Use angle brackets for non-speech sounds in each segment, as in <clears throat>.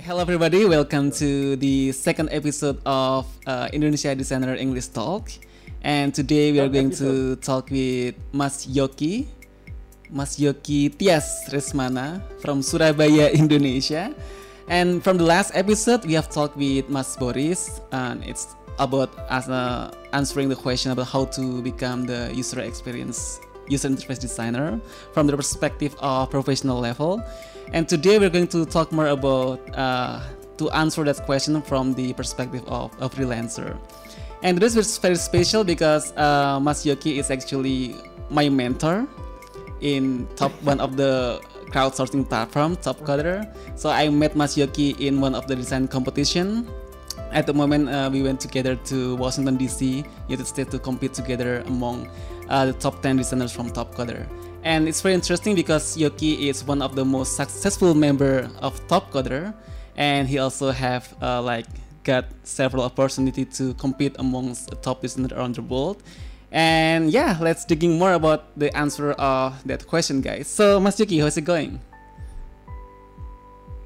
Hello, everybody. Welcome to the second episode of uh, Indonesia Designer English Talk. And today we are going to talk with Mas Yoki, Mas Yoki Tias Resmana from Surabaya, <laughs> Indonesia. And from the last episode, we have talked with Mas Boris, and it's about us uh, answering the question about how to become the user experience user interface designer from the perspective of professional level. And today we're going to talk more about uh, to answer that question from the perspective of a freelancer. And this is very special because uh, is actually my mentor in top one of the crowdsourcing platform, Topcoder. So I met Mas Yoki in one of the design competition. At the moment, uh, we went together to Washington D.C., United States, to compete together among uh, the top 10 listeners from Top Topcoder. And it's very interesting because Yoki is one of the most successful member of Top Topcoder, and he also have uh, like got several opportunity to compete amongst the top designers around the world. And yeah, let's digging more about the answer of that question, guys. So, Mas Yoki, how's it going?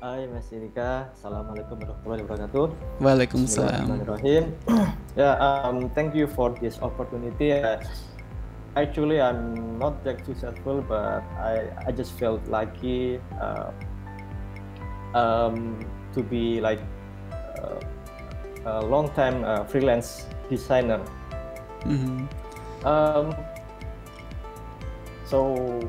Hai Mas Inika, Assalamualaikum warahmatullahi wabarakatuh. Waalaikumsalam. Bismillahirrahmanirrahim. <coughs> yeah, um, thank you for this opportunity. Uh, actually, I'm not that successful, but I, I just felt lucky uh, um, to be like uh, a long time uh, freelance designer. Mhm. Um, so,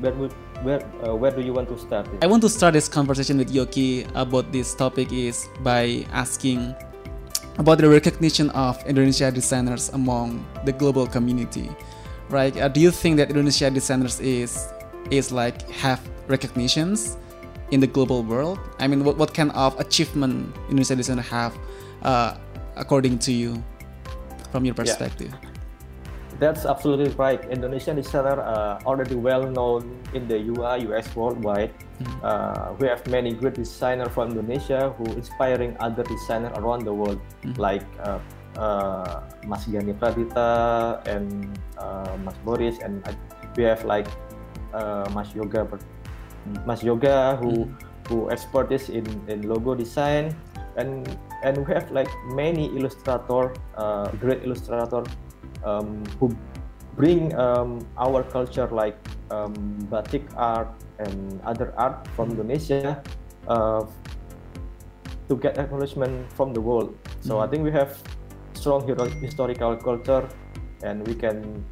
where would where uh, where do you want to start? I want to start this conversation with Yoki about this topic is by asking about the recognition of Indonesia designers among the global community, right? Uh, do you think that Indonesia designers is is like have recognitions in the global world? I mean, what, what kind of achievement Indonesia designers have, uh, according to you, from your perspective? That's absolutely right. Indonesian designer are already well known in the UI UX worldwide. Uh, we have many great designers from Indonesia who inspiring other designers around the world, like uh, uh, Mas Ghani Pradita and uh, Mas Boris, and uh, we have like uh, Mas Yoga, Mas Yoga who who expertise in in logo design, and and we have like many illustrator, uh, great illustrator um, who bring um, our culture like um, batik art and other art from Indonesia uh, to get acknowledgement from the world. So I think we have strong historical culture, and we can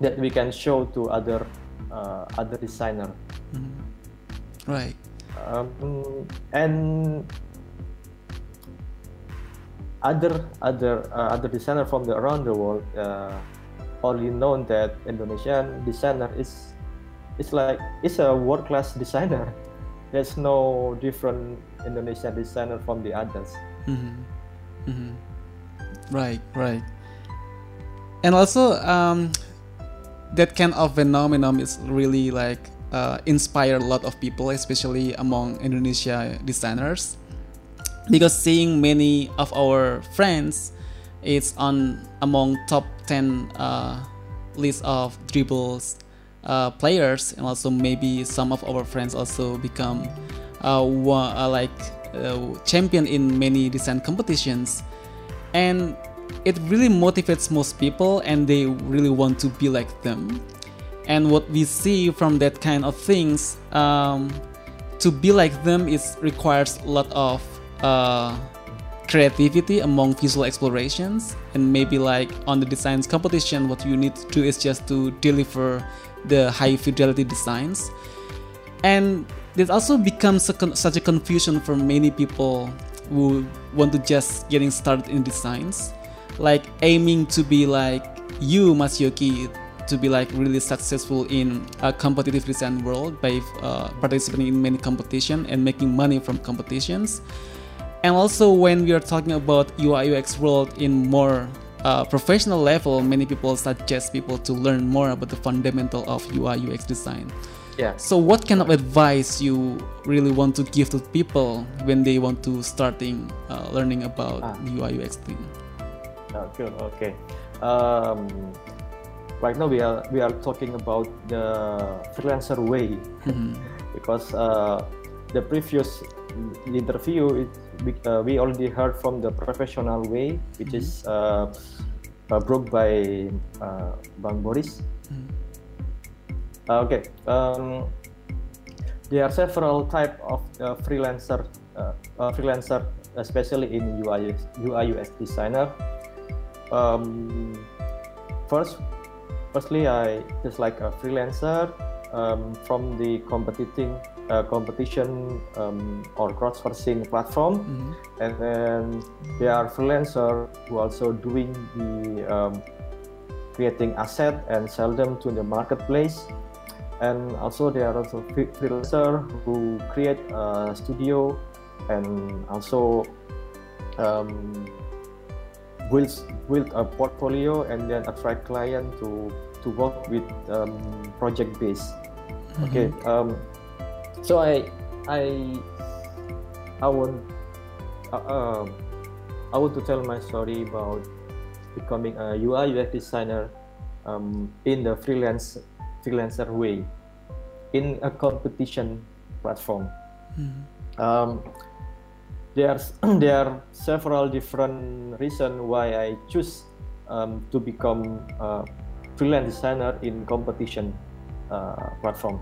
that we can show to other uh, other designer. Right. Um, and other other uh, other designer from the around the world uh, only known that Indonesian designer is it's like it's a world class designer. <laughs> There's no different Indonesian designer from the others. Mhm. Mhm. Right, right. And also, um, that kind of phenomenon is really like uh, inspire a lot of people, especially among Indonesia designers, because seeing many of our friends is on among top ten uh, list of dribbles uh, players, and also maybe some of our friends also become uh, wa- uh, like uh, champion in many recent competitions. And it really motivates most people and they really want to be like them. And what we see from that kind of things um, to be like them is requires a lot of uh, creativity among visual explorations and maybe like on the designs competition what you need to do is just to deliver the high fidelity designs. And this also becomes a such a confusion for many people who want to just getting started in designs. Like aiming to be like you Masyoki to be like really successful in a competitive design world by uh, participating in many competition and making money from competitions and also when we are talking about UI UX world in more uh, professional level many people suggest people to learn more about the fundamental of UI UX design Yeah. so what kind of advice you really want to give to people when they want to starting uh, learning about Ah. UI UX thing? Oh, good. Okay. Um, right now we are we are talking about the freelancer way Mhm. <laughs> because uh, the previous interview, it, we, uh, we already heard from the professional way, which mm-hmm. is uh, uh, brought by uh, Bang Boris. Mm-hmm. okay, um, there are several type of uh, freelancer, uh, freelancer, especially in UI UI UX designer. Um, first, firstly, I just like a freelancer um, from the competing uh, competition um, or crowdsourcing platform, mm-hmm. and then there are freelancer who also doing the um, creating asset and sell them to the marketplace. And also there are also freelancer who create a studio and also um, build build a portfolio and then attract client to to work with um, project base. Mm-hmm. Okay. Um, so I I I want uh, uh, I want to tell my story about becoming a UI UX designer um, in the freelance freelancer way in a competition platform. Mm-hmm. Um, there's <clears throat> there are several different reasons why I choose um, to become a freelance designer in competition platform.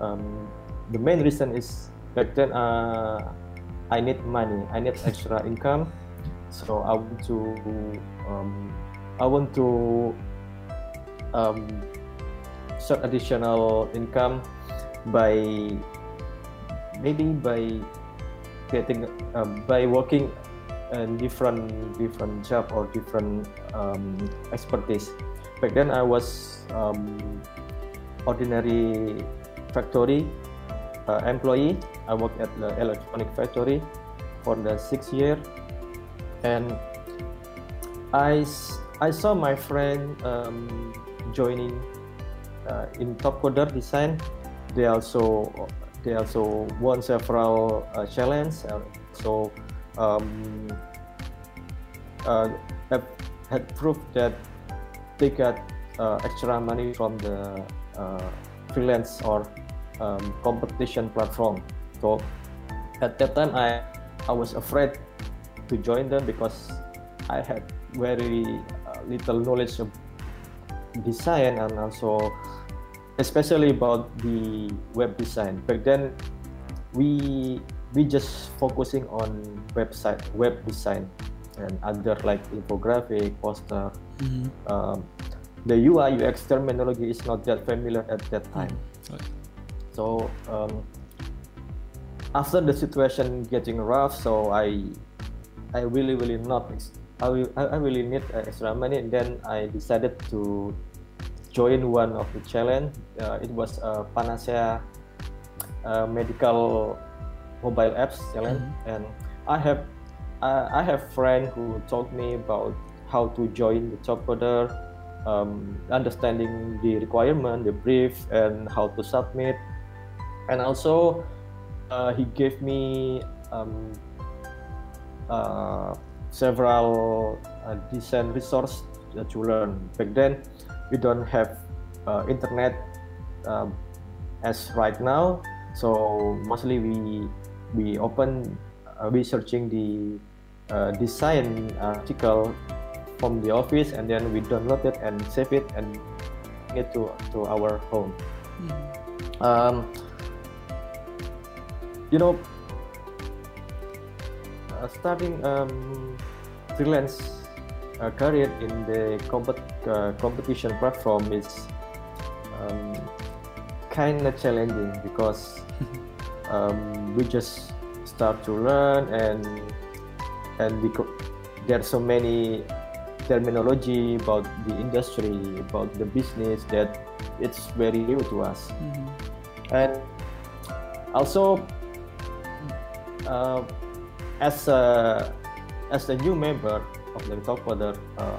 Um, the main reason is back then uh, I need money, I need extra income, so I want to um, I want to um, additional income by maybe by getting um, by working in different different job or different um, expertise. Back then I was um, ordinary factory uh, employee. I worked at the electronic factory for the six year, and I I saw my friend um, joining uh, in top coder design. They also they also won several uh, challenges. So um, uh, have, had proof that they got uh, extra money from the freelance or um, competition platform. So at that time, I I was afraid to join them because I had very uh, little knowledge of design and also especially about the web design. Back then, we we just focusing on website web design and other like infographic, poster. Mm-hmm. Um, the UI UX terminology is not that familiar at that time. Mm-hmm. So um, after the situation getting rough, so I I really really not I, will, I really need extra money, and then I decided to join one of the challenge. Uh, it was a Panacea uh, medical mobile apps challenge, mm-hmm. and I have I, I have friend who told me about how to join the top coder, um, understanding the requirement, the brief, and how to submit and also uh, he gave me um, uh, several uh, decent resource to learn. Back then, we don't have uh, internet um, as right now, so mostly we we open uh, we searching the uh, design article from the office, and then we download it and save it and get to to our home. Mm. Um, you know uh, starting um, freelance uh, career in the compet- uh, competition platform is um, kind of challenging because <laughs> um, we just start to learn and and because there's so many terminology about the industry about the business that it's very new to us mm-hmm. and also uh, as a as a new member of the top coder uh,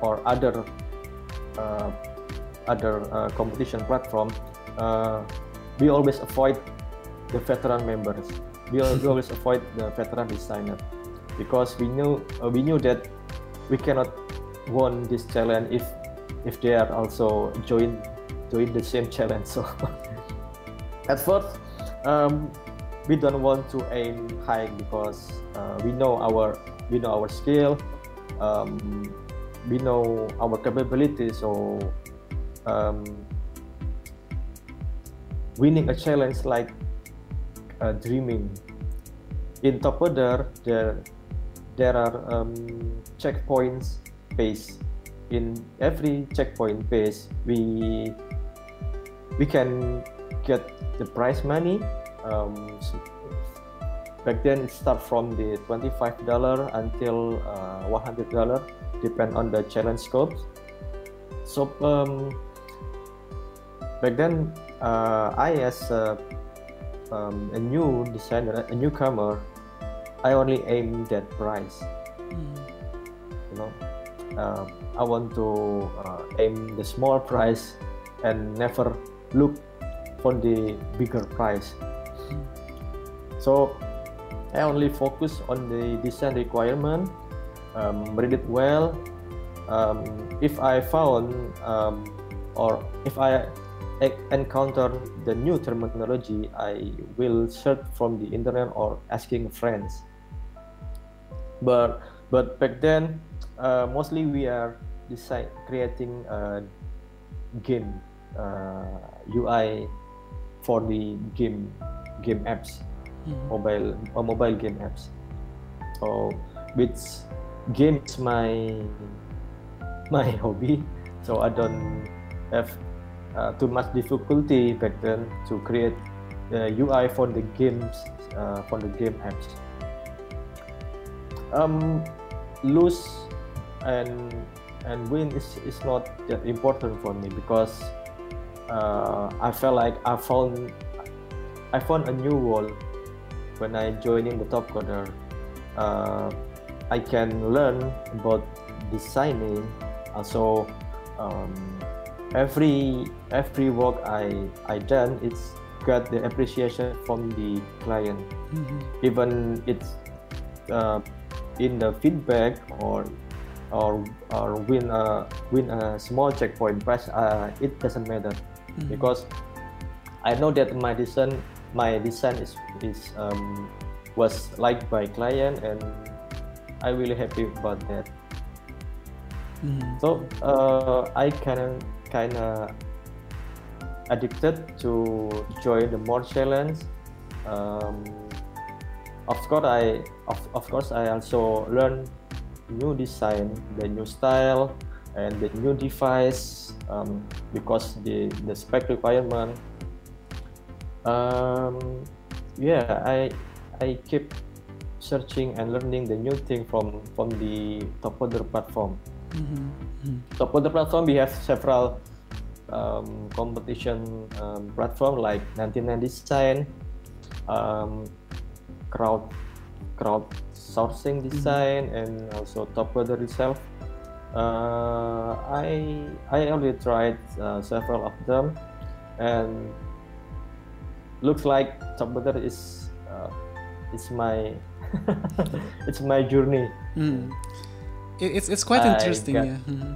or other uh, other uh, competition platform, uh, we always avoid the veteran members. We, we <laughs> always avoid the veteran designer because we knew uh, we knew that we cannot won this challenge if if they are also join join the same challenge. So <laughs> at first, um, we don't want to aim high because uh, we know our we know our skill um, we know our capability so um, winning a challenge like uh, dreaming in Topcoder there there are um, checkpoints based in every checkpoint base we we can get the prize money um, back then it start from the $25 until uh, $100 depend on the challenge scopes. So um, back then uh, I as a, um, a new designer a newcomer I only aim that price. Mm. you know uh, I want to uh, aim the small price and never look for the bigger price. So I only focus on the design requirement, um, read it well. Um, if I found um, or if I encounter the new terminology, I will search from the internet or asking friends. But but back then, uh, mostly we are design creating a game uh, UI for the game game apps, mm. mobile or uh, mobile game apps. So which game is my <laughs> my hobby, so I don't have uh, too much difficulty back then to create the UI for the games uh, for the game apps. Um, lose and and win is, is not that important for me because uh, I felt like I found I found a new world when I joined in the Topcoder. Uh, I can learn about designing. Also, um, every every work I I done, it's got the appreciation from the client. Mm-hmm. Even it's uh, in the feedback or or or win a win a small checkpoint prize, uh, it doesn't matter mm-hmm. because I know that my design my design is is um, was liked by client and I really happy about that. Mm-hmm. So uh, I kind kind of addicted to join the more challenge. Um, of course, I of, of course I also learn new design, the new style, and the new device um, because the the spec requirement. Um, yeah, I I keep searching and learning the new thing from from the Topcoder platform. Mm-hmm. mm-hmm. Topcoder platform we have several um, competition um, platform like 99 Design, um, Crowd Crowd sourcing mm-hmm. design and also Topcoder itself. Uh, I I already tried uh, several of them, and looks like Topcoder is uh, it's my <laughs> it's my journey. Mm. It's it's quite interesting. Got, yeah. Mm-hmm.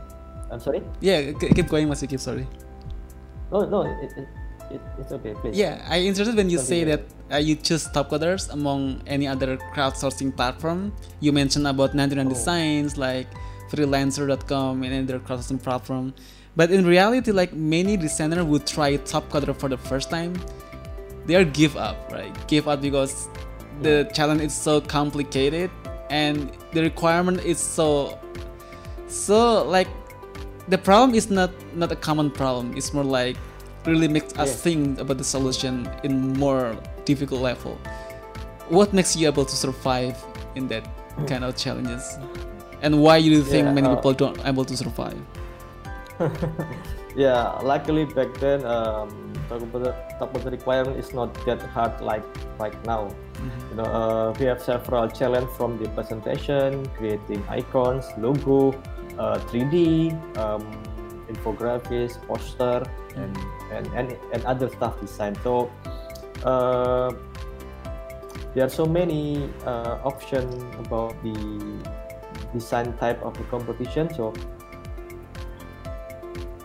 I'm sorry. Yeah, keep going, Mas Keep sorry. No, no, it, it, it, it's okay, please. Yeah, I interested when you Continue. say that uh, you choose Top Coders among any other crowdsourcing platform. You mentioned about 99 oh. Designs, like freelancer.com and other crowdsourcing platform. But in reality, like many designers would try Topcoder for the first time, they are give up, right? Give up because the challenge is so complicated and the requirement is so so like the problem is not not a common problem. It's more like really makes us yeah. think about the solution in more difficult level. What makes you able to survive in that kind of challenges? And why do you think yeah, many uh, people don't able to survive? <laughs> yeah, luckily back then um, talk about the, talk about the requirement is not that hard like right now. Mm-hmm. You know, uh, we have several challenges from the presentation, creating icons, logo, uh, 3D, um, infographics, poster, and, and, and, and other stuff design. So uh, there are so many uh, options about the design type of the competition. So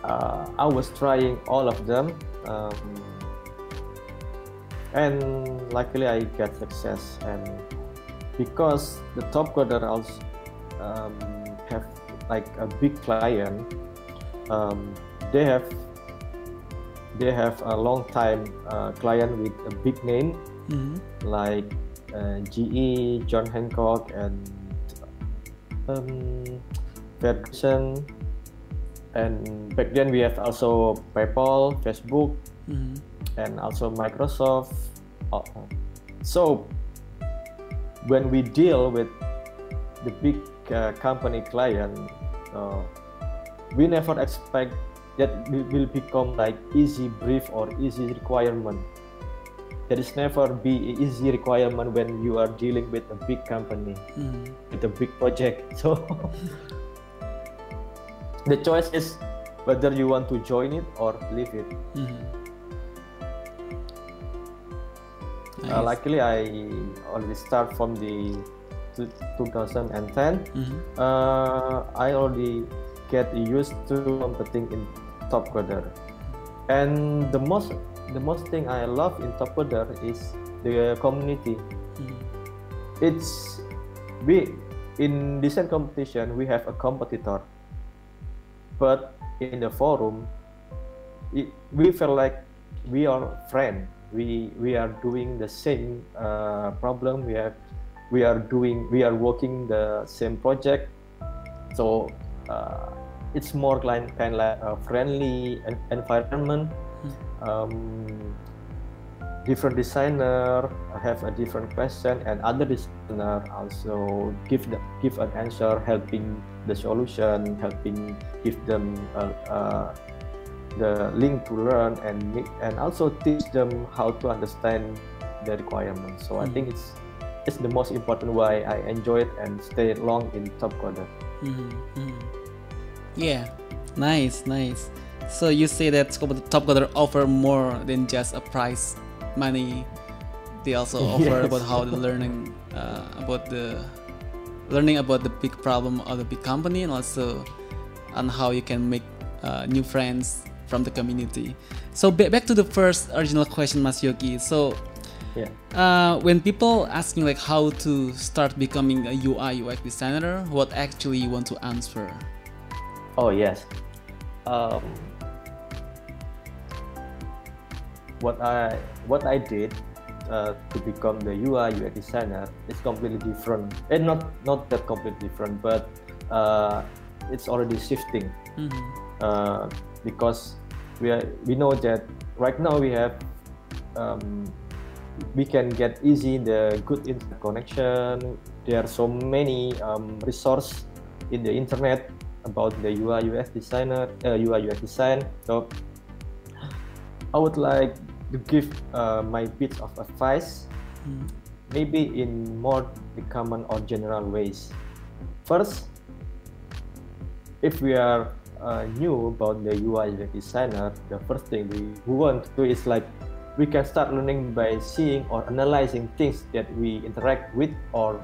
uh, I was trying all of them. Um, and luckily I got success and because the top coder also um, have like a big client um, they have they have a long time uh, client with a big name mm-hmm. like uh, GE, John Hancock, and um, Ferguson. And back then we have also PayPal, Facebook, mm-hmm. and also Microsoft. Uh, so when we deal with the big uh, company client, uh, we never expect that will become like easy brief or easy requirement there is never be easy requirement when you are dealing with a big company mm. with a big project <laughs> so the choice is whether you want to join it or leave it mm-hmm. nice. uh, luckily i already start from the 2010 mm-hmm. uh, i already get used to competing in top coder and the most the most thing I love in Topcoder is the community. Mm. It's we in design competition we have a competitor, but in the forum, it, we feel like we are friend. We we are doing the same uh, problem. We have we are doing we are working the same project. So uh, it's more kind kind of like a friendly environment um, different designer have a different question and other designer also give the, give an answer helping the solution helping give them uh, uh, the link to learn and and also teach them how to understand the requirements so mm. i think it's it's the most important why i enjoy it and stay long in top coder mm -hmm. Yeah nice nice so you say that Top Coder offer more than just a price, money. They also <laughs> offer yes. about how the learning uh, about the learning about the big problem of the big company and also on how you can make uh, new friends from the community. So back to the first original question, Masyogi. So yeah. Uh, when people asking like how to start becoming a UI UX designer, what actually you want to answer? Oh yes. Um, what I what I did uh, to become the UI UX designer is completely different. And not not that completely different, but uh, it's already shifting mm-hmm. uh, because we are we know that right now we have um, we can get easy the good internet connection. There are so many um, resources in the internet about the UI UX designer, uh, UI UX design. So I would like to give uh, my bit of advice, mm. maybe in more the common or general ways. First, if we are uh, new about the UI UX designer, the first thing we, we want to do is like we can start learning by seeing or analyzing things that we interact with or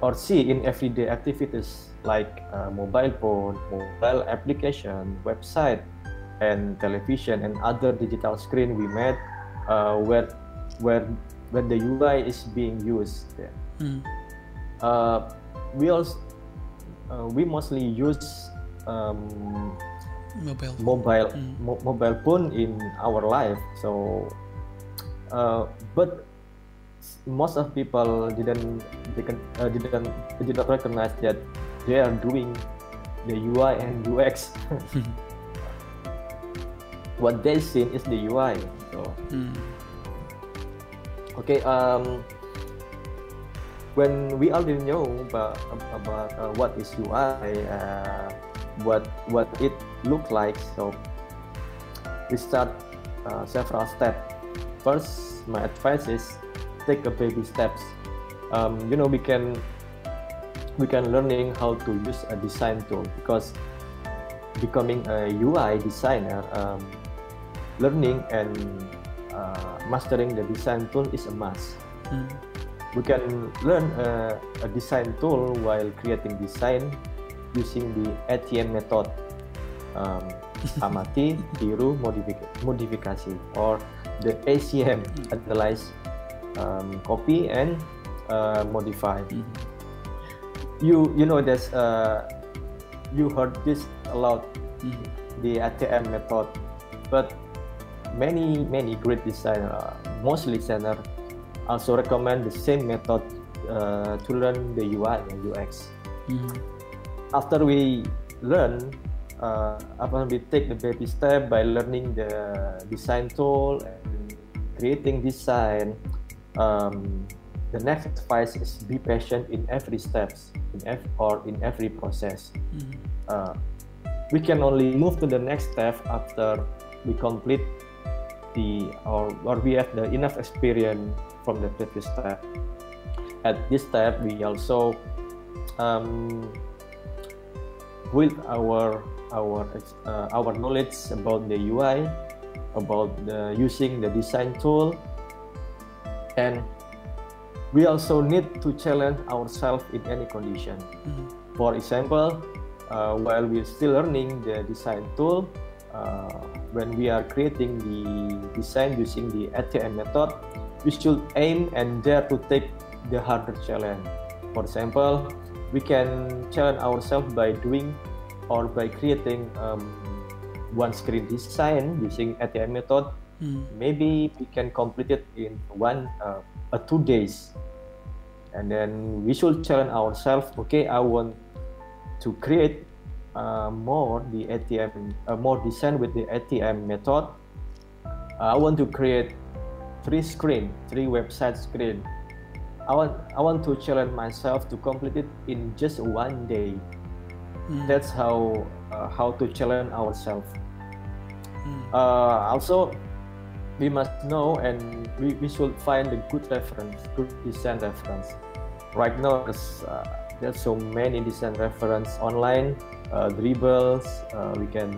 or see in everyday activities like uh, mobile phone, mobile application, website, and television and other digital screen we made uh, where where when the UI is being used. Yeah. Mm. Uh, we also uh, we mostly use um, mobile mobile mm. mo- mobile phone in our life. So, uh, but most of people didn't didn't uh, didn't did not recognize that they are doing the UI and UX. <laughs> what they seen is the UI. So, mm. okay. Um, when we already know about about uh, what is UI, uh, what what it look like, so we start uh, several steps. First, my advice is take a baby steps. Um, you know, we can we can learning how to use a design tool because becoming a UI designer um, learning and uh, mastering the design tool is a must. Mm. We can learn a, a, design tool while creating design using the ATM method. Um, <laughs> amati, tiru, modifikasi, or the ACM analyze, um, copy and uh, modify. Mm. You you know there's uh, you heard this a lot, mm. the ATM method, but many many great designer, uh, mostly designer, also recommend the same method uh, to learn the UI and UX. Mm. After we learn uh, after we take the baby step by learning the design tool and creating design um, the next advice is be patient in every steps in ev- or in every process mm-hmm. uh, we can only move to the next step after we complete the or, or we have the enough experience from the previous step at this step we also um, build our our uh, our knowledge about the UI, about the, using the design tool, and we also need to challenge ourselves in any condition. Mm-hmm. For example, uh, while we're still learning the design tool, uh, when we are creating the design using the ATM method, we should aim and dare to take the harder challenge. For example, we can challenge ourselves by doing or by creating um, one screen design using ATM method, mm. maybe we can complete it in one uh, uh, two days. And then we should challenge ourselves. Okay, I want to create uh, more the ATM, uh, more design with the ATM method. I want to create three screen, three website screen. I want I want to challenge myself to complete it in just one day mm. that's how uh, how to challenge ourselves mm. uh, also we must know and we, we should find a good reference good design reference right now there's, uh, there's so many design reference online uh, dribbles uh, we can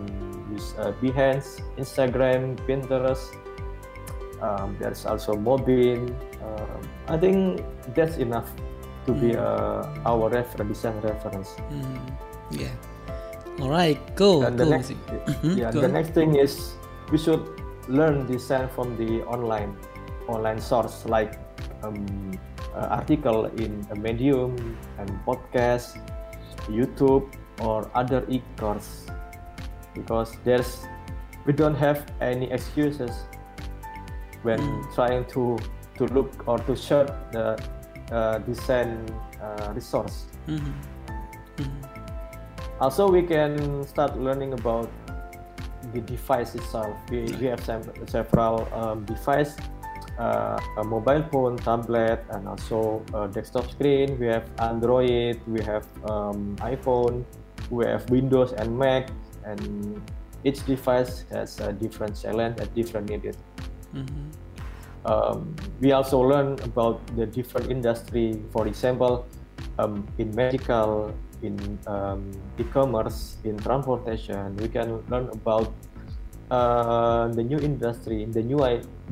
use uh, behance instagram pinterest um, there's also Mobbin. um, i think that's enough to mm. be uh, our reference design reference mm. Yeah. All right. Cool. And the next, mm-hmm. yeah, the next thing is we should learn design from the online online source like um, uh, article in a Medium and podcast, YouTube or other e-course because there's we don't have any excuses when mm. trying to to look or to search the uh, design uh, resource. Mm-hmm. Mm-hmm also we can start learning about the device itself. We, we have several um, device uh, a mobile phone tablet and also a desktop screen. We have android we have um, iphone we have windows and mac and each device has a different challenge and different needs. Mm-hmm. um, we also learn about the different industry. For example um, in medical in um, e-commerce, in transportation, we can learn about uh, the new industry, the new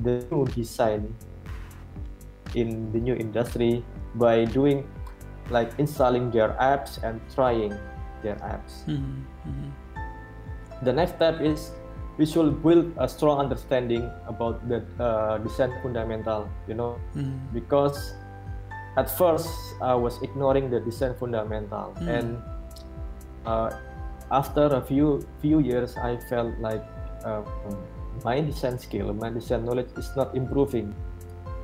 the new design in the new industry by doing like installing their apps and trying their apps. Mm-hmm. Mm-hmm. The next step is we should build a strong understanding about the uh, design fundamental, you know, mm-hmm. because at first I was ignoring the design fundamental. Mm. and uh, after a few few years I felt like uh, my design skill my design knowledge is not improving.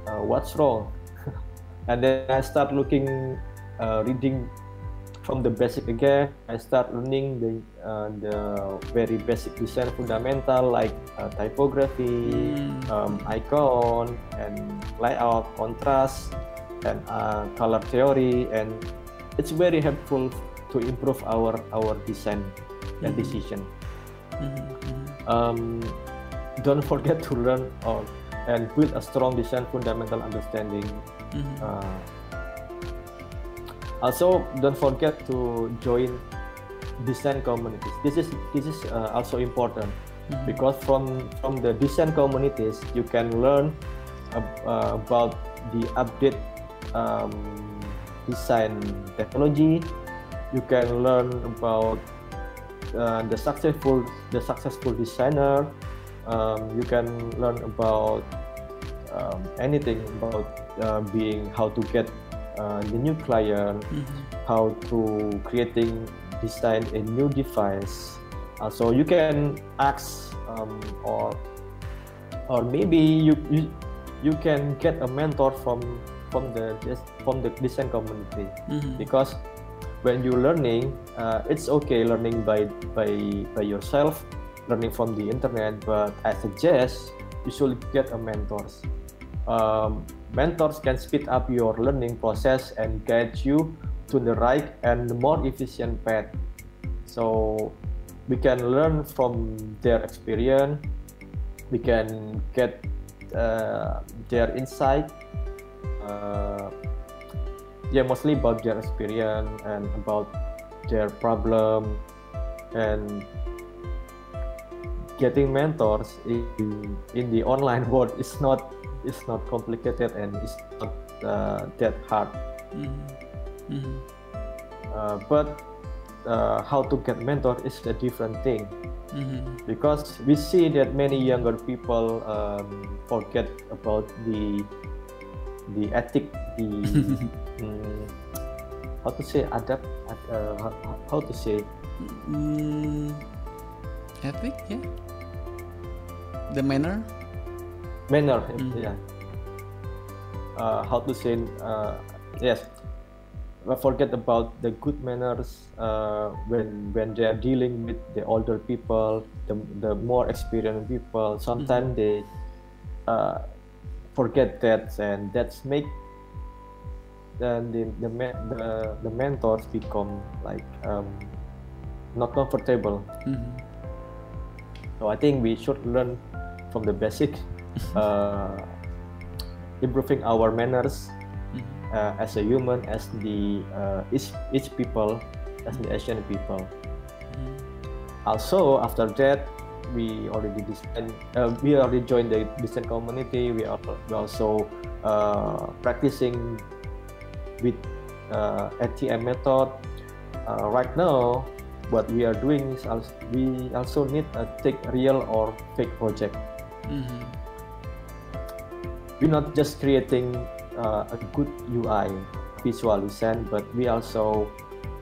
Uh, what's wrong? <laughs> And then I start looking uh, reading from the basic again. I start learning the uh, the very basic design fundamental like uh, typography mm. um, icon and layout contrast and uh, color theory and it's very helpful to improve our our design and decision mm-hmm. um, don't forget to learn or and build a strong design fundamental understanding mm-hmm. uh, also don't forget to join design communities this is this is uh, also important mm-hmm. because from from the design communities you can learn uh, about the update um, design technology. You can learn about uh, the successful the successful designer Um, you can learn about um, anything about uh, being how to get uh, the new client, mm-hmm. how to creating design a new device. Uh, so you can ask um, or or maybe you, you you can get a mentor from from the from the design community. Mm-hmm. because when you're learning uh, it's okay learning by by by yourself learning from the internet but i suggest you should get a mentors. Um, mentors can speed up your learning process and guide you to the right and more efficient path. So we can learn from their experience we can get uh, their insight uh, yeah mostly about their experience and about their problem and getting mentors in, in the online <laughs> world is not is not complicated and it's not uh, that hard mm-hmm. Mm-hmm. Uh, but uh, how to get mentor is a different thing mm-hmm. because we see that many younger people um, forget about the the ethic the <laughs> um, how to say adapt uh, how, how, to say mm, ethic yeah the manner manner mm-hmm. yeah uh, how to say uh, yes forget about the good manners uh, when when they are dealing with the older people, the, the more experienced people. Sometimes mm-hmm. they uh, forget that, and that's make then the the, the the mentors become like um, not comfortable. Mm-hmm. So I think we should learn from the basic, <laughs> uh, improving our manners uh, as a human, as the uh, each each people, as the Asian people. Mm-hmm. Also, after that, we already design, uh, we already joined the design community. We are we also uh, practicing with uh, ATM method. Uh, right now, what we are doing is also, we also need to take real or fake project. Mm-hmm. We're not just creating uh, a good UI visual design, but we also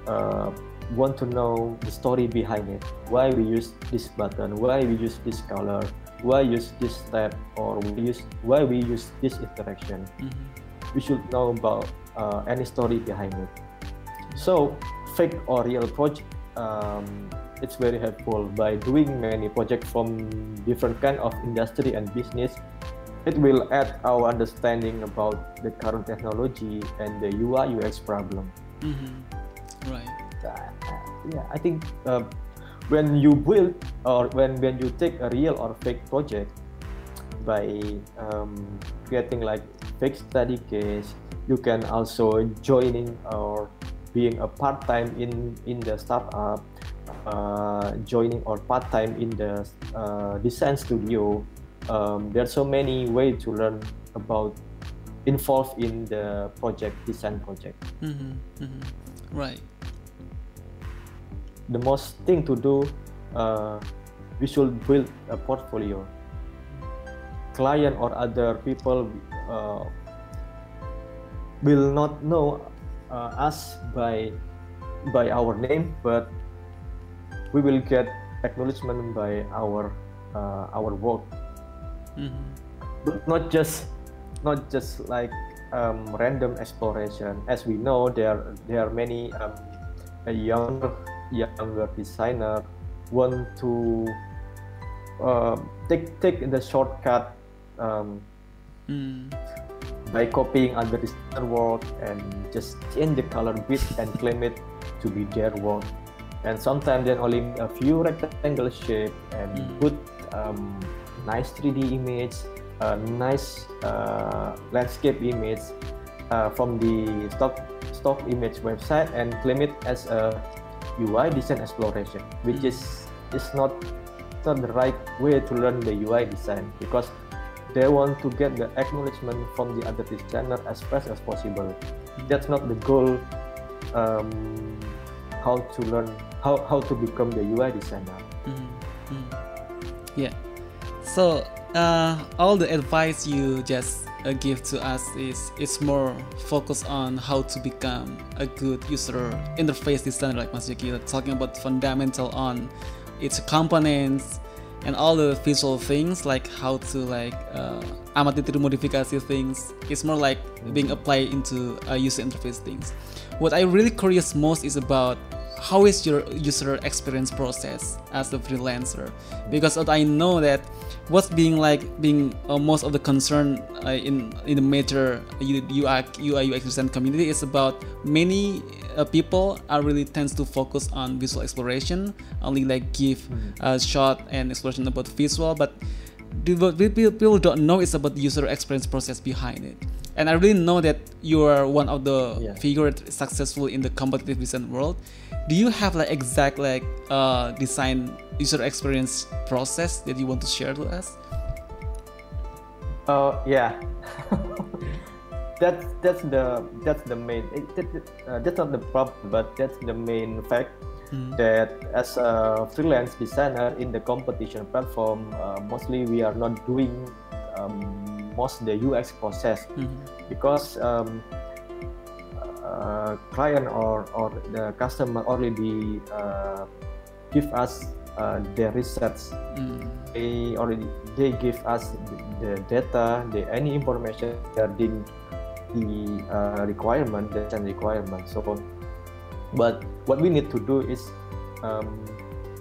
uh, want to know the story behind it. Why we use this button? Why we use this color? Why use this step? Or we use why we use this interaction? Mm-hmm. We should know about uh, any story behind it. So fake or real project. Um, it's very helpful by doing many projects from different kind of industry and business it will add our understanding about the current technology and the UI UX problem. Mm-hmm. Right. Uh, yeah, I think uh, when you build or when when you take a real or fake project by um, creating like fake study case, you can also joining or being a part time in in the startup, uh, joining or part time in the uh, design studio. Um, there are so many ways to learn about involved in the project design project. Mm-hmm, mm-hmm. right the most thing to do uh, we should build a portfolio. Client or other people uh, will not know uh, us by by our name but we will get acknowledgement by our uh, our work mm-hmm. but not just not just like um, random exploration. As we know there there are many um, younger younger designer want to uh, take take the shortcut um, mm. by copying other designer work and just change the color bit and claim it to be their work and sometimes then only a few rectangle shape and mm. put um, nice 3D image, a nice uh, landscape image uh, from the stock stock image website and claim it as a UI design exploration, which mm. is is not, not the right way to learn the UI design because they want to get the acknowledgement from the other designer as fast as possible. Mm. That's not the goal. Um, how to learn how, how to become the UI designer. Mm-hmm. Yeah So uh, all the advice you just uh, give to us is it's more focused on how to become a good user interface designer, like Mas talking about fundamental on its components and all the visual things like how to like uh, amati modifikasi things. It's more like being applied into uh, user interface things. What I'm really curious most is about how is your user experience process as a freelancer because I know that what's being like being uh, most of the concern uh, in in the major UI UI UX design community is about many uh, people are really tends to focus on visual exploration only like give mm-hmm. a shot and exploration about visual but what people don't know is about the user experience process behind it and I really know that you are one of the yeah. figures successful in the competitive design world. Do you have like exact like uh, design user experience process that you want to share to us? Uh, yeah. <laughs> that's that's the that's the main that, uh, that's not the problem, but that's the main fact mm. that as a freelance designer in the competition platform, uh, mostly we are not doing um, most the UX process mm-hmm. because um, uh, client or, or the customer already uh, give us uh, their research. Mm. They already they give us the, the data, the any information regarding the uh, requirement, the requirement. So, but what we need to do is um,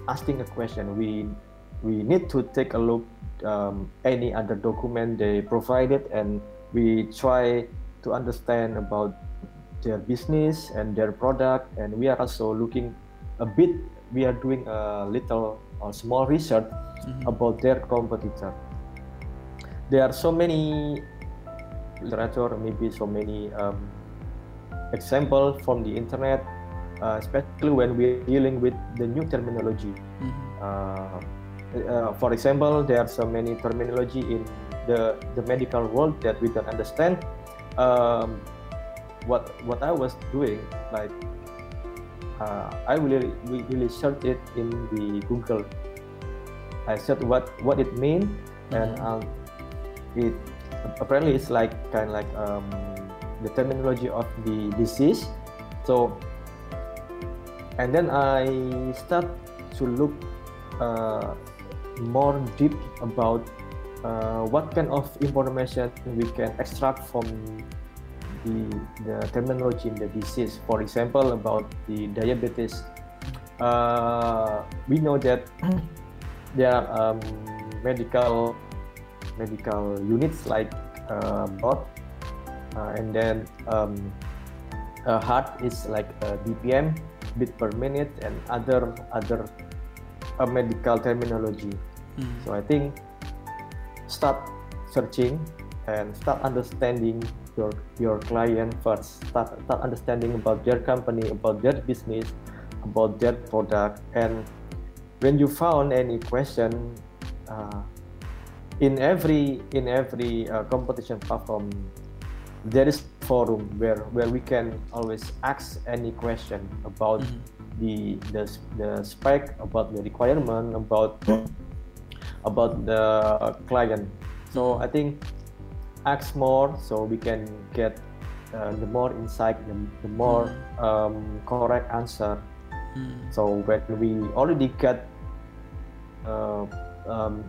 asking a question. We we need to take a look um, any other document they provided and we try to understand about their business and their product and we are also looking a bit we are doing a little or small research mm-hmm. about their competitor there are so many literature maybe so many um, example from the internet uh, especially when we're dealing with the new terminology mm-hmm. uh, uh, for example, there are so many terminology in the the medical world that we don't understand. Um, what what I was doing, like uh, I really really search it in the Google. I search what what it means, mm-hmm. and um, it apparently it's like kind of like um, the terminology of the disease. So, and then I start to look. Uh, more deep about uh, what kind of information we can extract from the, the terminology in the disease. For example, about the diabetes, uh, we know that <clears throat> there are um, medical medical units like uh, blood, uh, and then um, heart is like BPM, beat per minute, and other other a medical terminology. Mm. So I think start searching and start understanding your your client first. Start start understanding about their company, about their business, about their product, and when you found any question. Uh, in every in every uh, competition platform there is forum where where we can always ask any question about mm-hmm the the, the spec about the requirement about about the client so i think ask more so we can get uh, the more insight the, the more mm. um, correct answer mm. so when we already get uh, um,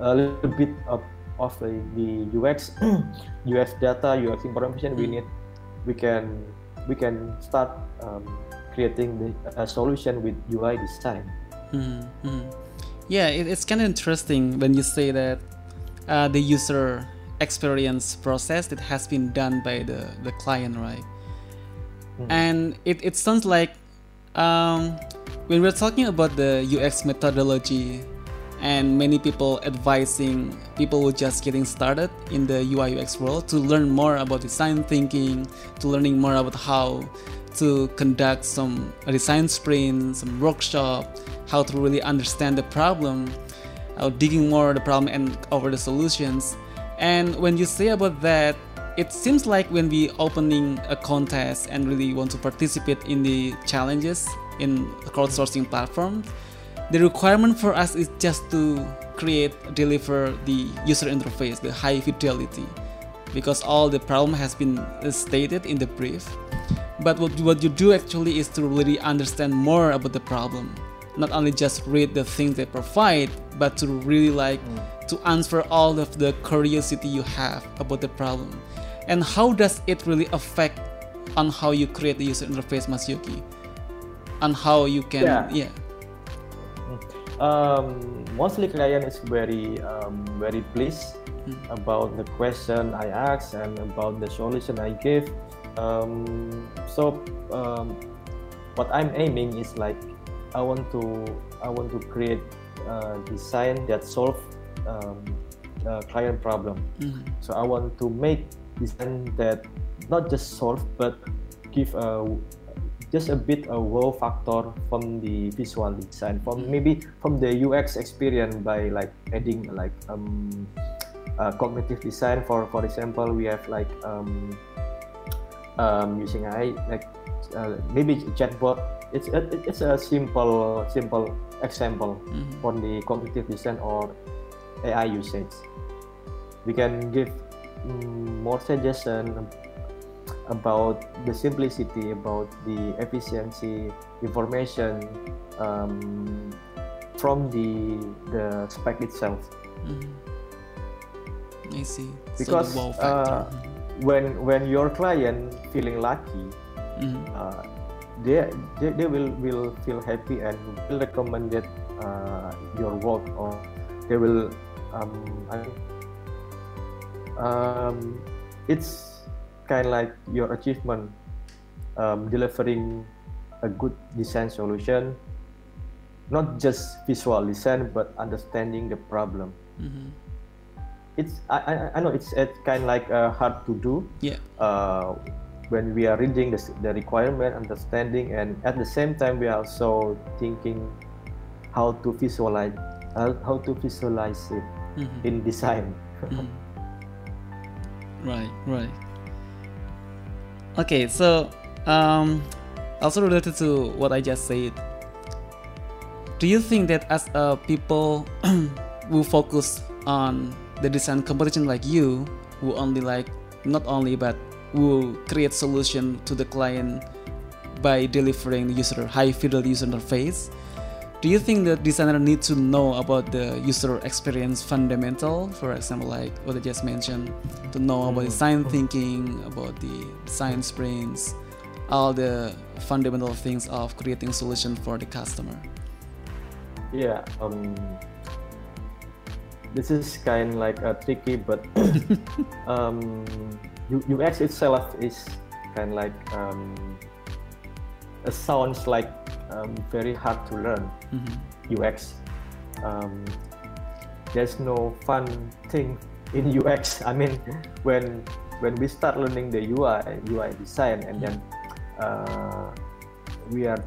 a little bit of, of the, the ux <clears throat> ux data ux information we mm. need we can we can start um, creating the, a solution with UI design. Mm-hmm. Yeah, it, it's kind of interesting when you say that uh, the user experience process that has been done by the, the client, right? Mm-hmm. And it, it sounds like um, when we're talking about the UX methodology and many people advising people who just getting started in the UI UX world to learn more about design thinking, to learning more about how to conduct some design sprint, some workshop, how to really understand the problem, how digging more the problem and over the solutions. And when you say about that, it seems like when we opening a contest and really want to participate in the challenges in crowdsourcing platforms, the requirement for us is just to create deliver the user interface the high fidelity because all the problem has been stated in the brief. But what, what you do actually is to really understand more about the problem. Not only just read the things they provide but to really like mm. to answer all of the curiosity you have about the problem. And how does it really affect on how you create the user interface Mas Yuki? And how you can yeah, yeah um, mostly client is very um, very pleased mm. about the question I asked and about the solution I gave. Um, so um, what I'm aiming is like I want to I want to create a design that solve um, client problem. Mm. So I want to make design that not just solve but give a just a bit a wow factor from the visual design from mm-hmm. maybe from the UX experience by like adding like um uh, cognitive design for for example we have like um, um using AI like uh, maybe chatbot it's a, it's a simple simple example mm-hmm. for the cognitive design or AI usage we can give um, more suggestion about the simplicity, about the efficiency, information um, from the the spec itself. Mm-hmm. I see. Because so uh, when when your client feeling lucky, mm-hmm. uh, they, they they will will feel happy and will recommend that uh, your work or they will um, um, it's kind of like your achievement um, delivering a good design solution not just visual design but understanding the problem mm-hmm. it's I, I know it's, it's kind of like uh, hard to do yeah uh, when we are reading the, the requirement understanding and at the same time we are also thinking how to visualize how, how to visualize it mm-hmm. in design mm-hmm. right right Okay, so um, also related to what I just said, do you think that as a people <clears throat> who focus on the design competition like you, who only like not only but who create solution to the client by delivering user high fidelity user interface, do you think the designer need to know about the user experience fundamental for example like what i just mentioned to know about design mm-hmm. thinking about the design sprints all the fundamental things of creating solution for the customer yeah um this is kind of like a tricky but <laughs> um ux itself is kind of like um it sounds like um, very hard to learn mm-hmm. UX. Um, there's no fun thing in UX. I mean, when when we start learning the UI UI design and then uh, we are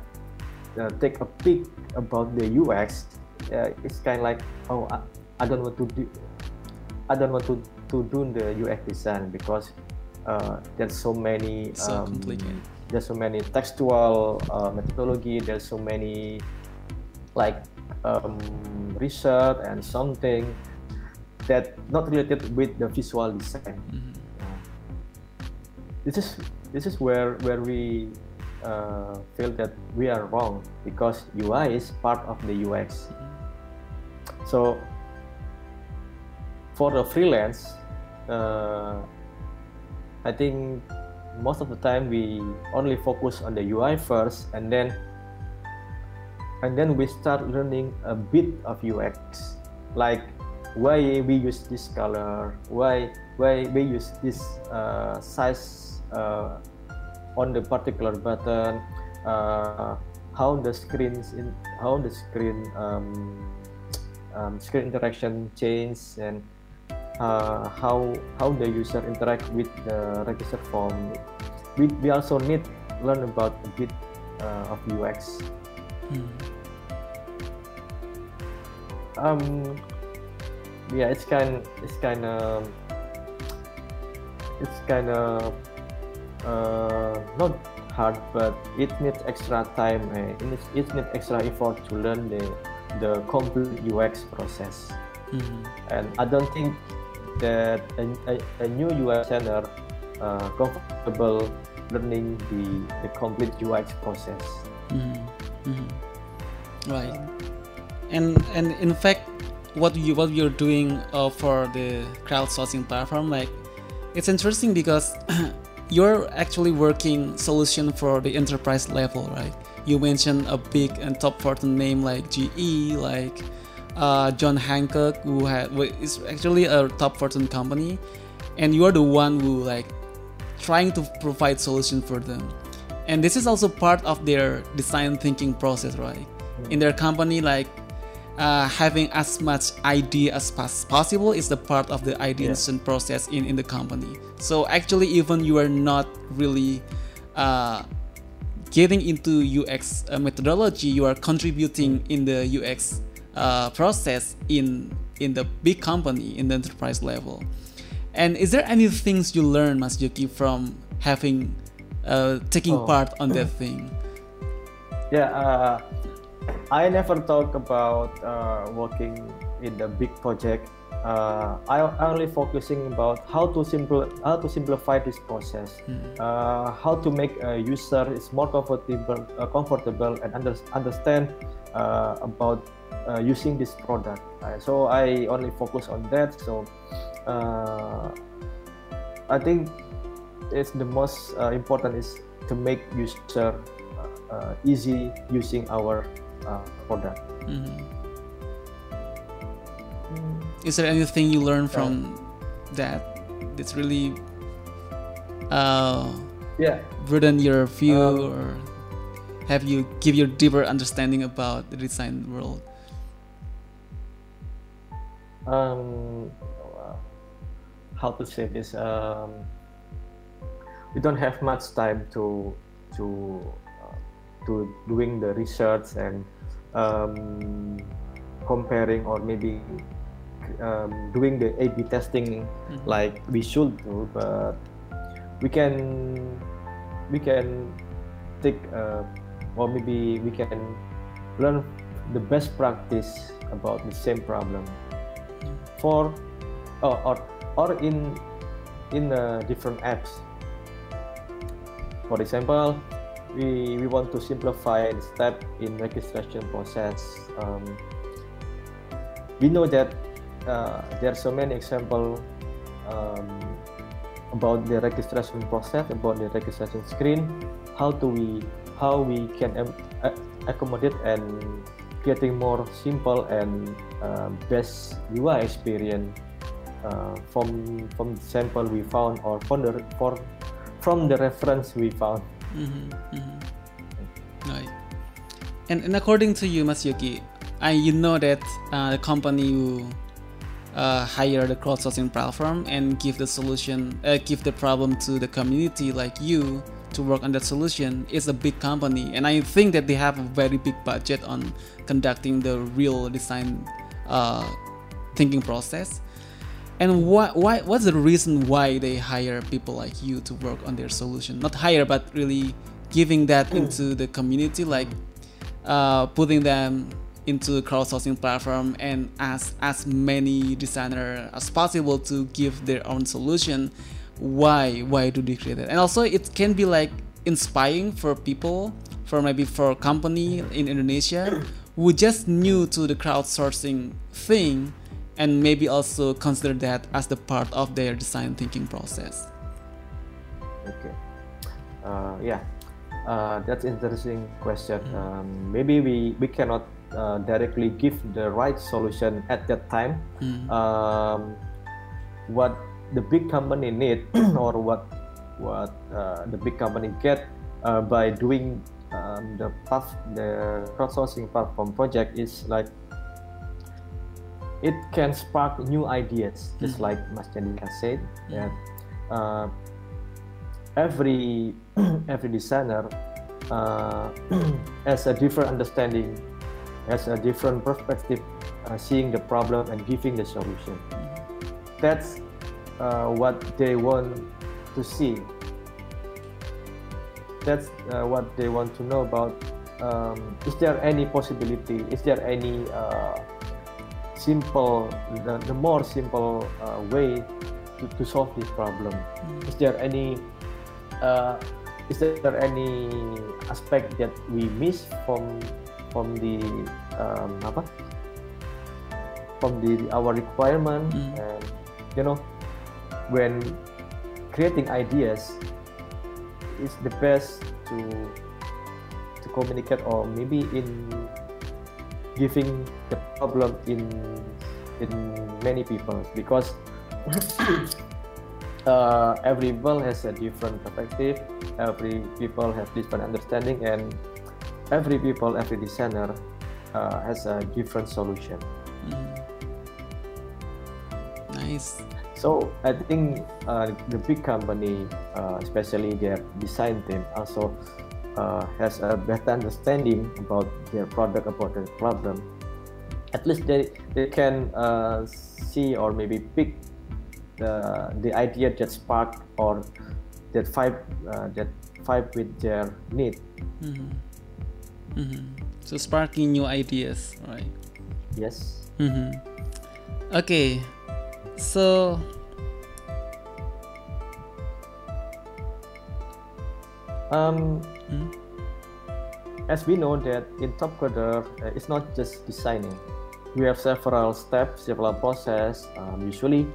uh, take a peek about the UX, uh, it's kind of like oh I, I, don't want to do I don't want to to do the UX design because uh, there's so many so um, complicated there's so many textual uh, methodology there's so many like um, research and something that not related with the visual design mm-hmm. this is this is where where we uh, feel that we are wrong because UI is part of the UX mm-hmm. so for the freelance uh, I think most of the time we only focus on the UI first and then and then we start learning a bit of UX like why we use this color? Why why we use this uh, size uh, on the particular button? Uh, how the screens in how the screen um, um, screen interaction change and uh, how how the user interact with the register form. We, we also need learn about a bit uh, of UX. Hmm. Um, yeah, it's kind it's kind of it's kind of uh, not hard, but it needs extra time. Uh, it needs it needs extra effort to learn the the complete UX process. Mm-hmm. And I don't think that a, a, a new UI designer uh, comfortable learning the, the complete UX process. Mm-hmm. Mm-hmm. Right. And and in fact, what you what you're doing uh, for the crowdsourcing platform, like it's interesting because <clears throat> you're actually working solution for the enterprise level, right? You mentioned a big and top Fortune name like GE, like uh, John Hancock, who had is actually a top Fortune company, and you are the one who like trying to provide solution for them. And this is also part of their design thinking process, right? In their company, like uh, having as much idea as possible is the part of the ideation yeah. process in, in the company. So actually, even you are not really uh, getting into UX uh, methodology, you are contributing in the UX uh, process in in the big company in the enterprise level. And is there any things you learn, Mas Yuki, from having uh, taking oh. part on that thing? Yeah, uh, I never talk about uh, working in the big project. Uh, I only focusing about how to simple how to simplify this process, mm-hmm. uh, how to make a user is more comfortable, uh, comfortable and under, understand uh, about uh, using this product. so I only focus on that. So uh, I think it's the most uh, important is to make user uh, uh, easy using our uh, product. Mm-hmm. Is there anything you learned from that that's really uh, yeah broaden your view um, or have you give you deeper understanding about the design world? Um, how to say this um, we don't have much time to to uh, to doing the research and um, comparing or maybe um, doing the A/B testing mm-hmm. like we should do, but we can we can take uh, or maybe we can learn the best practice about the same problem. For or, or or in in uh, different apps. For example, we, we want to simplify the step in registration process. Um, we know that uh, there are so many examples um, about the registration process, about the registration screen. How do we how we can um, accommodate and getting more simple and uh, best UI experience uh, from from the sample we found or from the for from the reference we found. Mm-hmm, mm-hmm. Right. And, and according to you, Mas Yuki, I you know that uh, the company you uh, hire the crowdsourcing platform and give the solution, uh, give the problem to the community like you to work on that solution is a big company, and I think that they have a very big budget on conducting the real design uh, thinking process. And why, why, what's the reason why they hire people like you to work on their solution? Not hire, but really giving that hmm. into the community, like uh, putting them into the crowdsourcing platform and ask as many designer as possible to give their own solution. Why? Why do they create it? And also, it can be like inspiring for people, for maybe for a company in Indonesia who just new to the crowdsourcing thing and maybe also consider that as the part of their design thinking process okay uh, yeah uh, that's interesting question um, maybe we we cannot uh, directly give the right solution at that time mm-hmm. um, what the big company need <clears throat> or what what uh, the big company get uh, by doing um, the path the crowdsourcing platform project is like it can spark new ideas, just mm. like Mas Chandika said. Yeah. Uh, every <clears throat> every designer uh, <clears throat> has a different understanding, has a different perspective, uh, seeing the problem and giving the solution. Mm. That's uh, what they want to see. That's uh, what they want to know about um, is there any possibility? Is there any uh, simple, the, the more simple uh, way to, to solve this problem? Mm. Is there any uh, is there any aspect that we miss from from the um, apa from the our requirement mm. and you know when creating ideas is the best to to communicate or maybe in giving the problem in in many people. Because <coughs> uh, every has a different perspective every people have different understanding and every people every designer uh, has a different solution. Mm. nice so I think uh, the big company, uh, especially their design team, also uh, has a better understanding about their product, about their problem. At least they they can uh, see or maybe pick the the idea that spark or that fight uh, that fight with their need. Mm-hmm. Mm-hmm. So sparking new ideas, right? Yes. Mm-hmm. Okay. So um, mm. as we know that in Topcoder uh, it's not just designing. We have several steps, several process. Um, usually,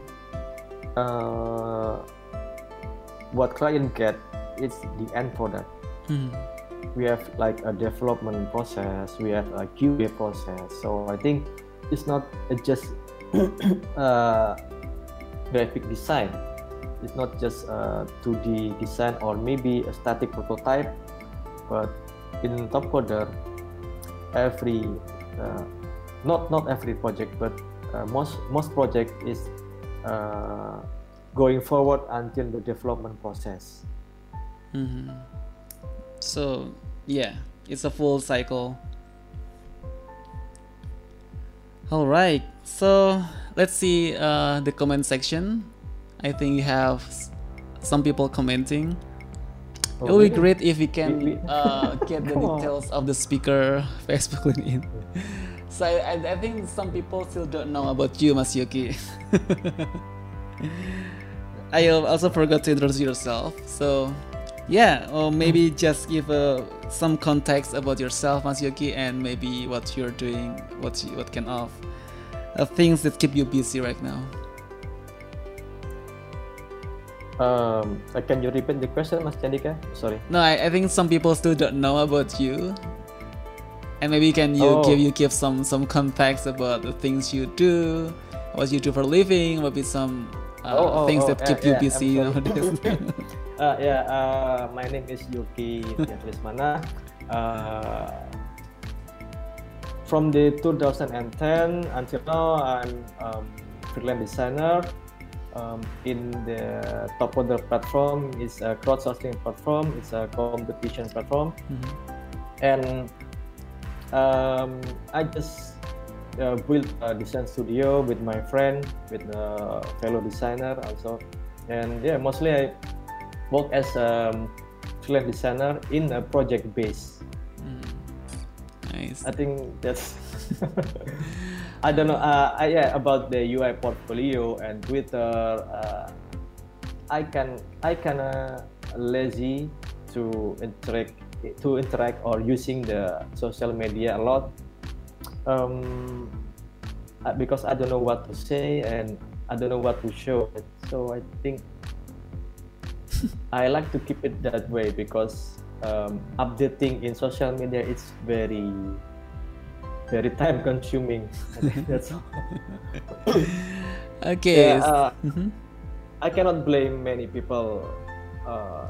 uh, what client get is the end product. Mm. We have like a development process. We have a QA process. So I think it's not just <coughs> uh, graphic design. It's not just a 2D design or maybe a static prototype, but in Topcoder, every uh, not not every project, but uh, most most project is uh, going forward until the development process. Mm-hmm. So yeah, it's a full cycle. All right, so let's see uh, the comment section. I think you have some people commenting. Oh, it would be great if we can uh, get the <laughs> details of the speaker <laughs> Facebook LinkedIn. So I, I, think some people still don't know about you, Mas Yuki. <laughs> I also forgot to introduce yourself. So yeah, or maybe just give uh, some context about yourself, Mas Yuki, and maybe what you're doing, what you, what kind of uh, things that keep you busy right now. Um, uh, can you repeat the question, Mas Chandika? Sorry. No, I, I think some people still don't know about you, and maybe can you oh. give you give some some context about the things you do, what you do for a living, maybe some uh, oh, oh, things that keep you yeah, busy nowadays. <laughs> <laughs> uh, yeah, uh, my name is Yuki Yatrismana. Uh, from the 2010 until now, I'm um, freelance designer um, in the Topcoder platform is a crowdsourcing platform. It's a competition platform, mm-hmm. and um, I just uh, built a design studio with my friend, with a fellow designer also, and yeah, mostly I work as a freelance designer in a project base. Nice. I think that's. <laughs> I don't know. Uh, yeah, about the UI portfolio and Twitter. Uh, I can I kind of lazy to interact to interact or using the social media a lot um, uh, because I don't know what to say and I don't know what to show. So I think <laughs> I like to keep it that way because um, updating in social media is very very time consuming. <laughs> that's all. okay. Yeah, uh, mm-hmm. I cannot blame many people. Uh,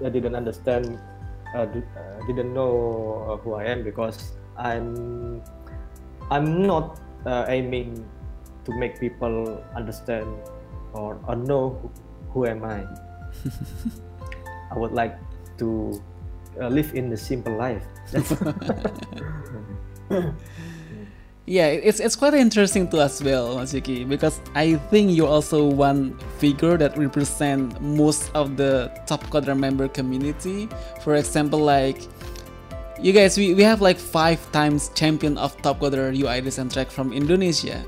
didn't understand, uh, uh, didn't know uh, who I am because I'm I'm not uh, aiming to make people understand or, or know who, who am I. <laughs> I would like to uh, live in the simple life. <laughs> yeah, it's it's quite interesting to as well, Mas Yuki, because I think you're also one figure that represent most of the top Topcoder member community. For example, like you guys, we, we have like five times champion of Topcoder UI design track from Indonesia,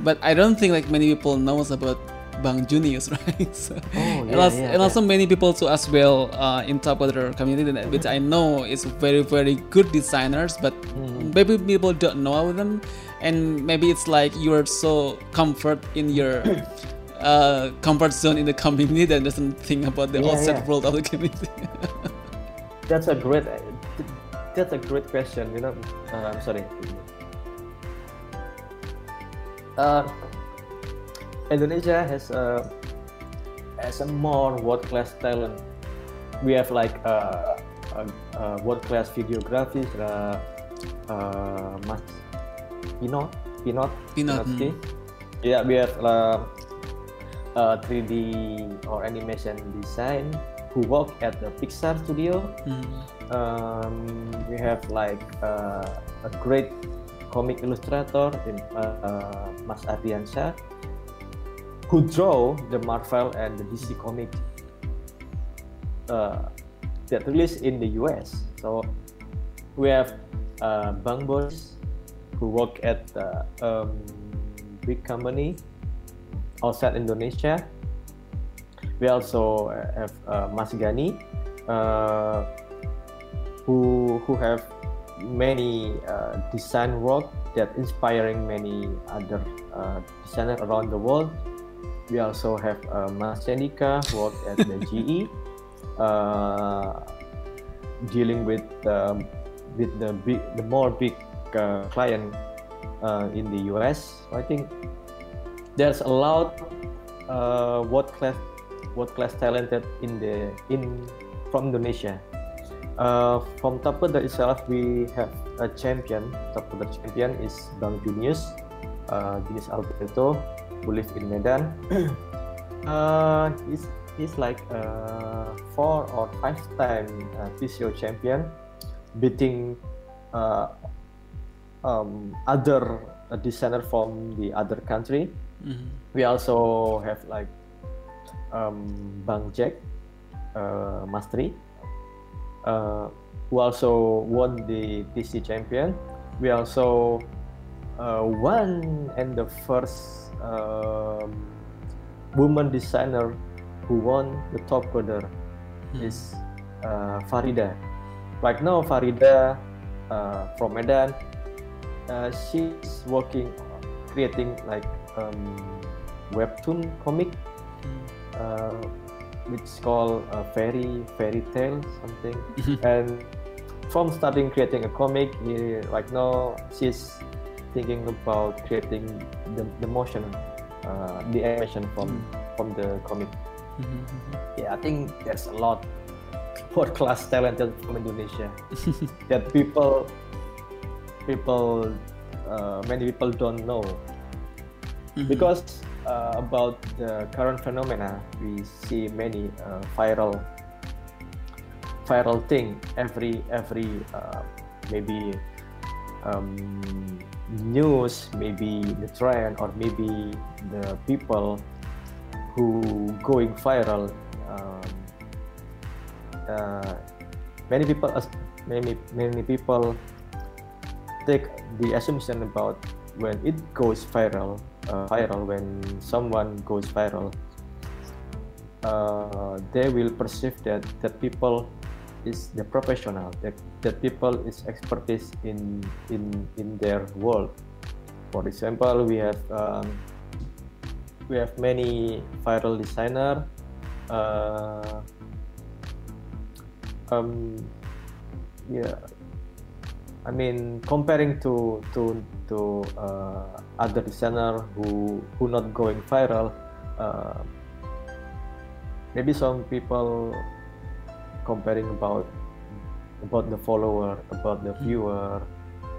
but I don't think like many people knows about Bang Junius, <laughs> right? so, oh, yeah, and, also, yeah, and also many people too as well uh, in Topcoder community that which I know is very very good designers, but mm-hmm. maybe people don't know about them, and maybe it's like you're so comfort in your. <coughs> uh, comfort zone in the community that doesn't think about the outside world of the community. <laughs> that's a great that's a great question. You know, uh, I'm sorry. Uh, Indonesia has a has a more world class talent. We have like uh, a, a world class videography. Uh, uh, Mas Pinot, Pinot, Pinot. Hmm. Yeah, we have uh, uh, 3D or animation design who work at the Pixar studio. Mm. Um, we have like uh, a great comic illustrator in uh, Mas Ardiansyah who draw the Marvel and the DC comic uh, that released in the US. So we have uh, Bang who work at the um, big company outside Indonesia we also have uh, Mas Ghani, uh, who who have many uh, design work that inspiring many other uh, designers around the world. We also have uh, Mas Cendika work at the <laughs> GE, uh, dealing with um, with the big, the more big uh, client uh, in the US. I think there's a lot uh, world class world class talented in the in from Indonesia. Uh, from Tapeda itself, we have a champion. Tapeda champion is Bang Junius, uh, Junius Alberto, who lives in Medan. <clears throat> uh, he's he's like a four or five time uh, TCO champion, beating uh, um, other uh, designer from the other country. Mm-hmm. We also have like um, Bang Jack uh, Mastri, uh, who also won the TC champion. We also uh, won and the first um, woman designer who won the Topcoder hmm. is uh, Farida. Right now, Farida uh, from Medan, uh, she's working, creating like um, webtoon comic uh, which is called uh, fairy fairy tale something <laughs> and from starting creating a comic he, right now she's thinking about creating the, the motion uh, the animation from mm-hmm. from the comic mm-hmm. yeah i think there's a lot <laughs> world class talented from indonesia <laughs> that people people uh, many people don't know mm-hmm. because uh, about the current phenomena, we see many uh, viral viral thing every every uh, maybe um, news, maybe the trend, or maybe the people who going viral. Um, uh, many people, many many people take the assumption about when it goes viral uh, viral when someone goes viral uh, they will perceive that that people is the professional that, that people is expertise in in in their world. For example we have um, we have many viral designer uh, um, yeah I mean comparing to to to uh, other designer who who not going viral uh, maybe some people comparing about about the follower about the hmm. viewer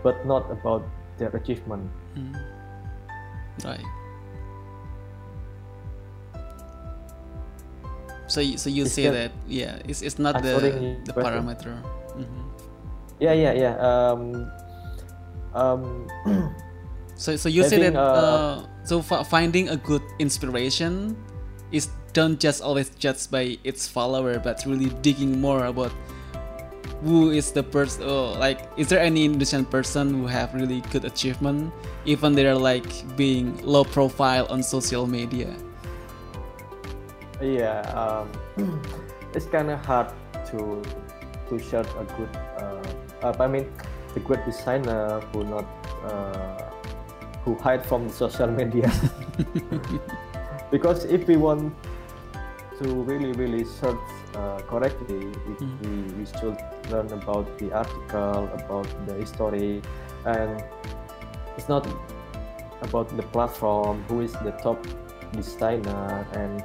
but not about their achievement mm. right so you, so you it's say that yeah it's, it's not the the parameter mm-hmm. yeah yeah yeah um um <clears throat> So so you say that uh, uh, so finding a good inspiration is don't just always judged by its follower, but really digging more about who is the person? Oh, like, is there any Indonesian person who have really good achievement, even they're like being low profile on social media? Yeah, um, it's kind of hard to to share a good. Uh, I mean, a good designer who not uh, who hide from social media. <laughs> because if we want to really really search uh, correctly, we, mm. we, we should learn about the article, about the history, and it's not about the platform, who is the top designer, and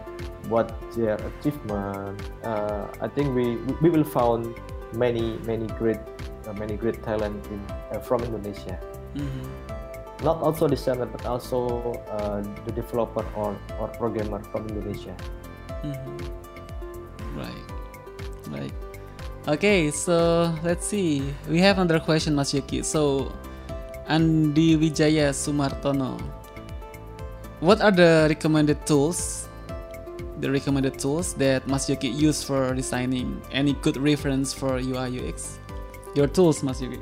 what their achievement. Uh, I think we we will found many many great uh, many great talent in, uh, from Indonesia. Mm-hmm. Not also designer, but also uh, the developer or, or programmer from Indonesia. Mm-hmm. Right, right. Okay, so let's see. We have another question, Mas Yuki. So, Andi Wijaya Sumartono. What are the recommended tools the recommended tools that Mas Yuki use for designing? Any good reference for UI UX? Your tools, Mas Yuki.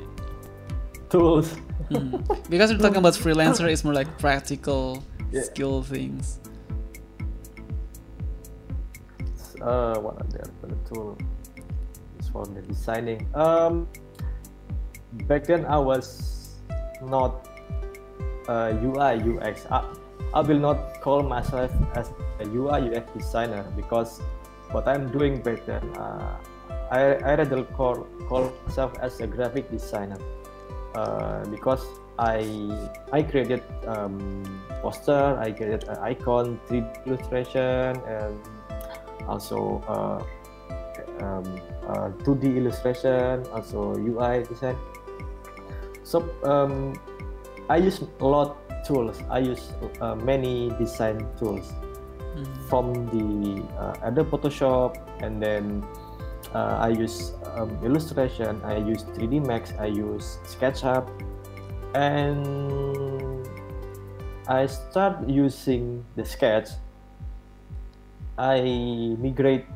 Tools. mm. Because we're talking about <laughs> freelancer, it's more like practical yeah. skill things. Uh, what are the other tools for the designing? Um, back then I was not uh, UI UX. I, I will not call myself as a UI UX designer because what I'm doing back then, uh, I, I rather call, call myself as a graphic designer uh, because I I created um, poster, I created an icon, 3D illustration, and also uh, um, uh, 2D illustration, also UI design. So um, I use a lot tools. I use uh, many design tools mm-hmm. from the uh, Adobe Photoshop, and then uh, I use um, illustration. I use 3D Max. I use SketchUp, and I start using the Sketch. I migrate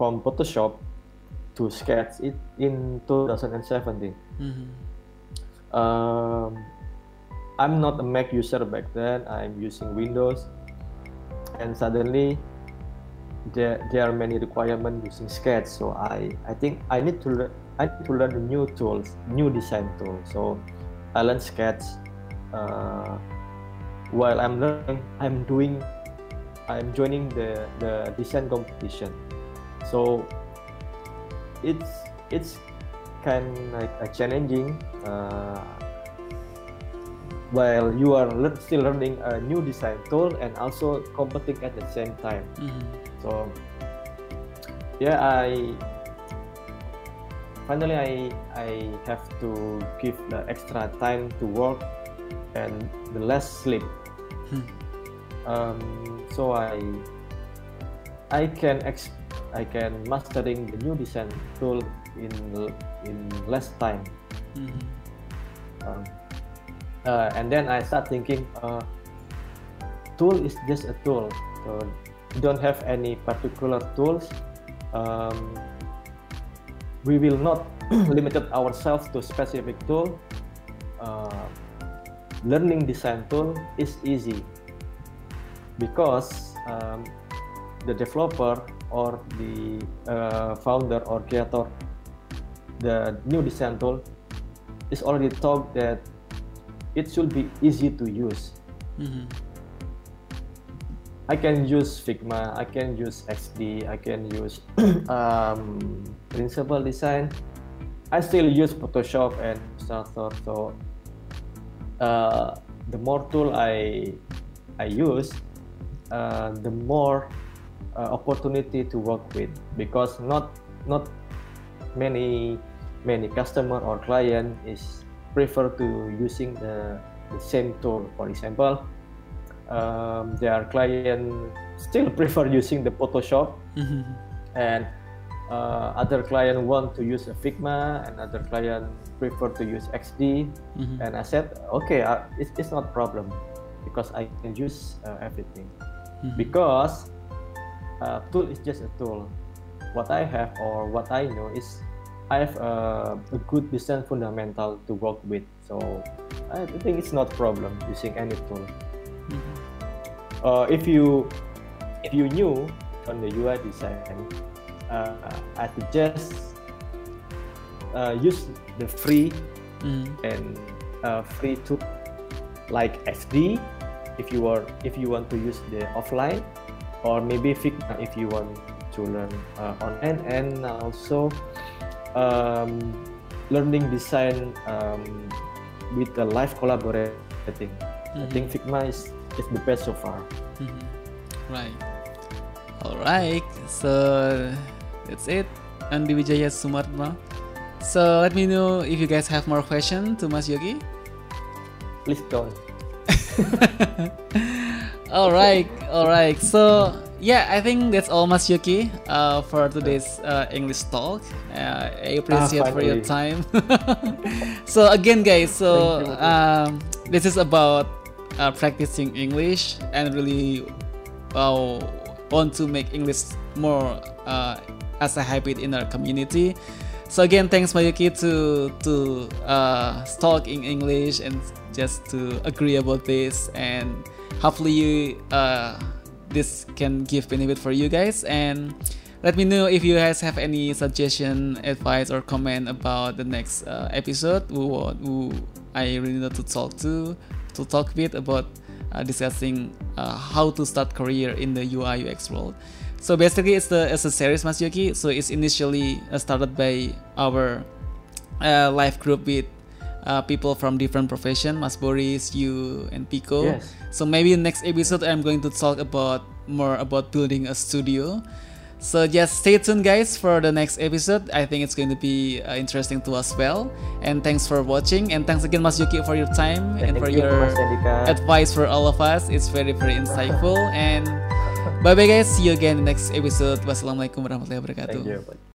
from Photoshop to Sketch it in 2017. Mm-hmm. Um, I'm not a Mac user back then. I'm using Windows, and suddenly there there are many requirements using Sketch. So I I think I need to learn I need to learn new tools, new design tools. So I learned Sketch. Uh, while I'm learning, I'm doing, I'm joining the the design competition. So it's it's kind of like a challenging. Uh, while you are le- still learning a new design tool and also competing at the same time. Mm-hmm. So yeah, I finally I I have to give the extra time to work and the less sleep. Hmm. Um, so I I can ex- I can mastering the new design tool in in less time. Mm-hmm. Um, uh, and then I start thinking, uh, tool is just a tool. So don't have any particular tools. Um, we will not <clears throat> limit ourselves to specific tool. Uh, learning design tool is easy because um, the developer or the uh, founder or creator the new design tool is already taught that it should be easy to use. Mm-hmm. I can use Figma, I can use XD, I can use <clears throat> um, Principle Design. I still use Photoshop and Illustrator. So uh, the more tool I I use, uh, the more uh, opportunity to work with because not not many many customer or client is prefer to using the, the same tool. For example, um, their client still <laughs> prefer using the Photoshop, mm-hmm. and uh, other client want to use a Figma, and other client prefer to use XD. Mm-hmm. And I said, okay, uh, it's, it's not problem because I can use uh, everything mm-hmm. because uh, tool is just a tool. What I have or what I know is I have a, a good design fundamental to work with. So I think it's not a problem using any tool. Mm-hmm. Uh, if you if you new on the UI design, uh, I suggest uh, use the free mm. and uh, free tool like FD if you are if you want to use the offline or maybe Figma if you want to learn uh, online and also um, learning design um, with the live collaborating. Mm-hmm. I think Figma is, is the best so far. Mm-hmm. Right. All right. So that's it. Andi Wijaya Sumarma. So let me know if you guys have more questions to Mas Yuki. Please don't. <laughs> all right, all right. So yeah, I think that's all, Mas Yuki, uh, for today's uh, English talk. Uh, I appreciate ah, for your time. <laughs> so again, guys, so um, this is about uh, practicing English and really uh, want to make English more uh, as a habit in our community. So again, thanks Mayuki to to uh, talk in English and just to agree about this and hopefully you uh, this can give benefit for you guys. And let me know if you guys have any suggestion advice or comment about the next uh, episode. Who, who i really need to talk to to talk with about uh, discussing uh, how to start career in the ui ux world. So basically it's the it's a series mas Yuki. so it's initially uh, started by our uh, live group with uh, people from different profession, Mas Boris, you, and Pico. Yes. So maybe next episode I'm going to talk about more about building a studio. So just stay tuned, guys, for the next episode. I think it's going to be uh, interesting to us well. And thanks for watching. And thanks again, Mas Yuki, for your time Thank and for you, your advice for all of us. It's very very insightful. and <laughs> bye bye, guys. See you again next episode. Wassalamualaikum warahmatullahi wabarakatuh.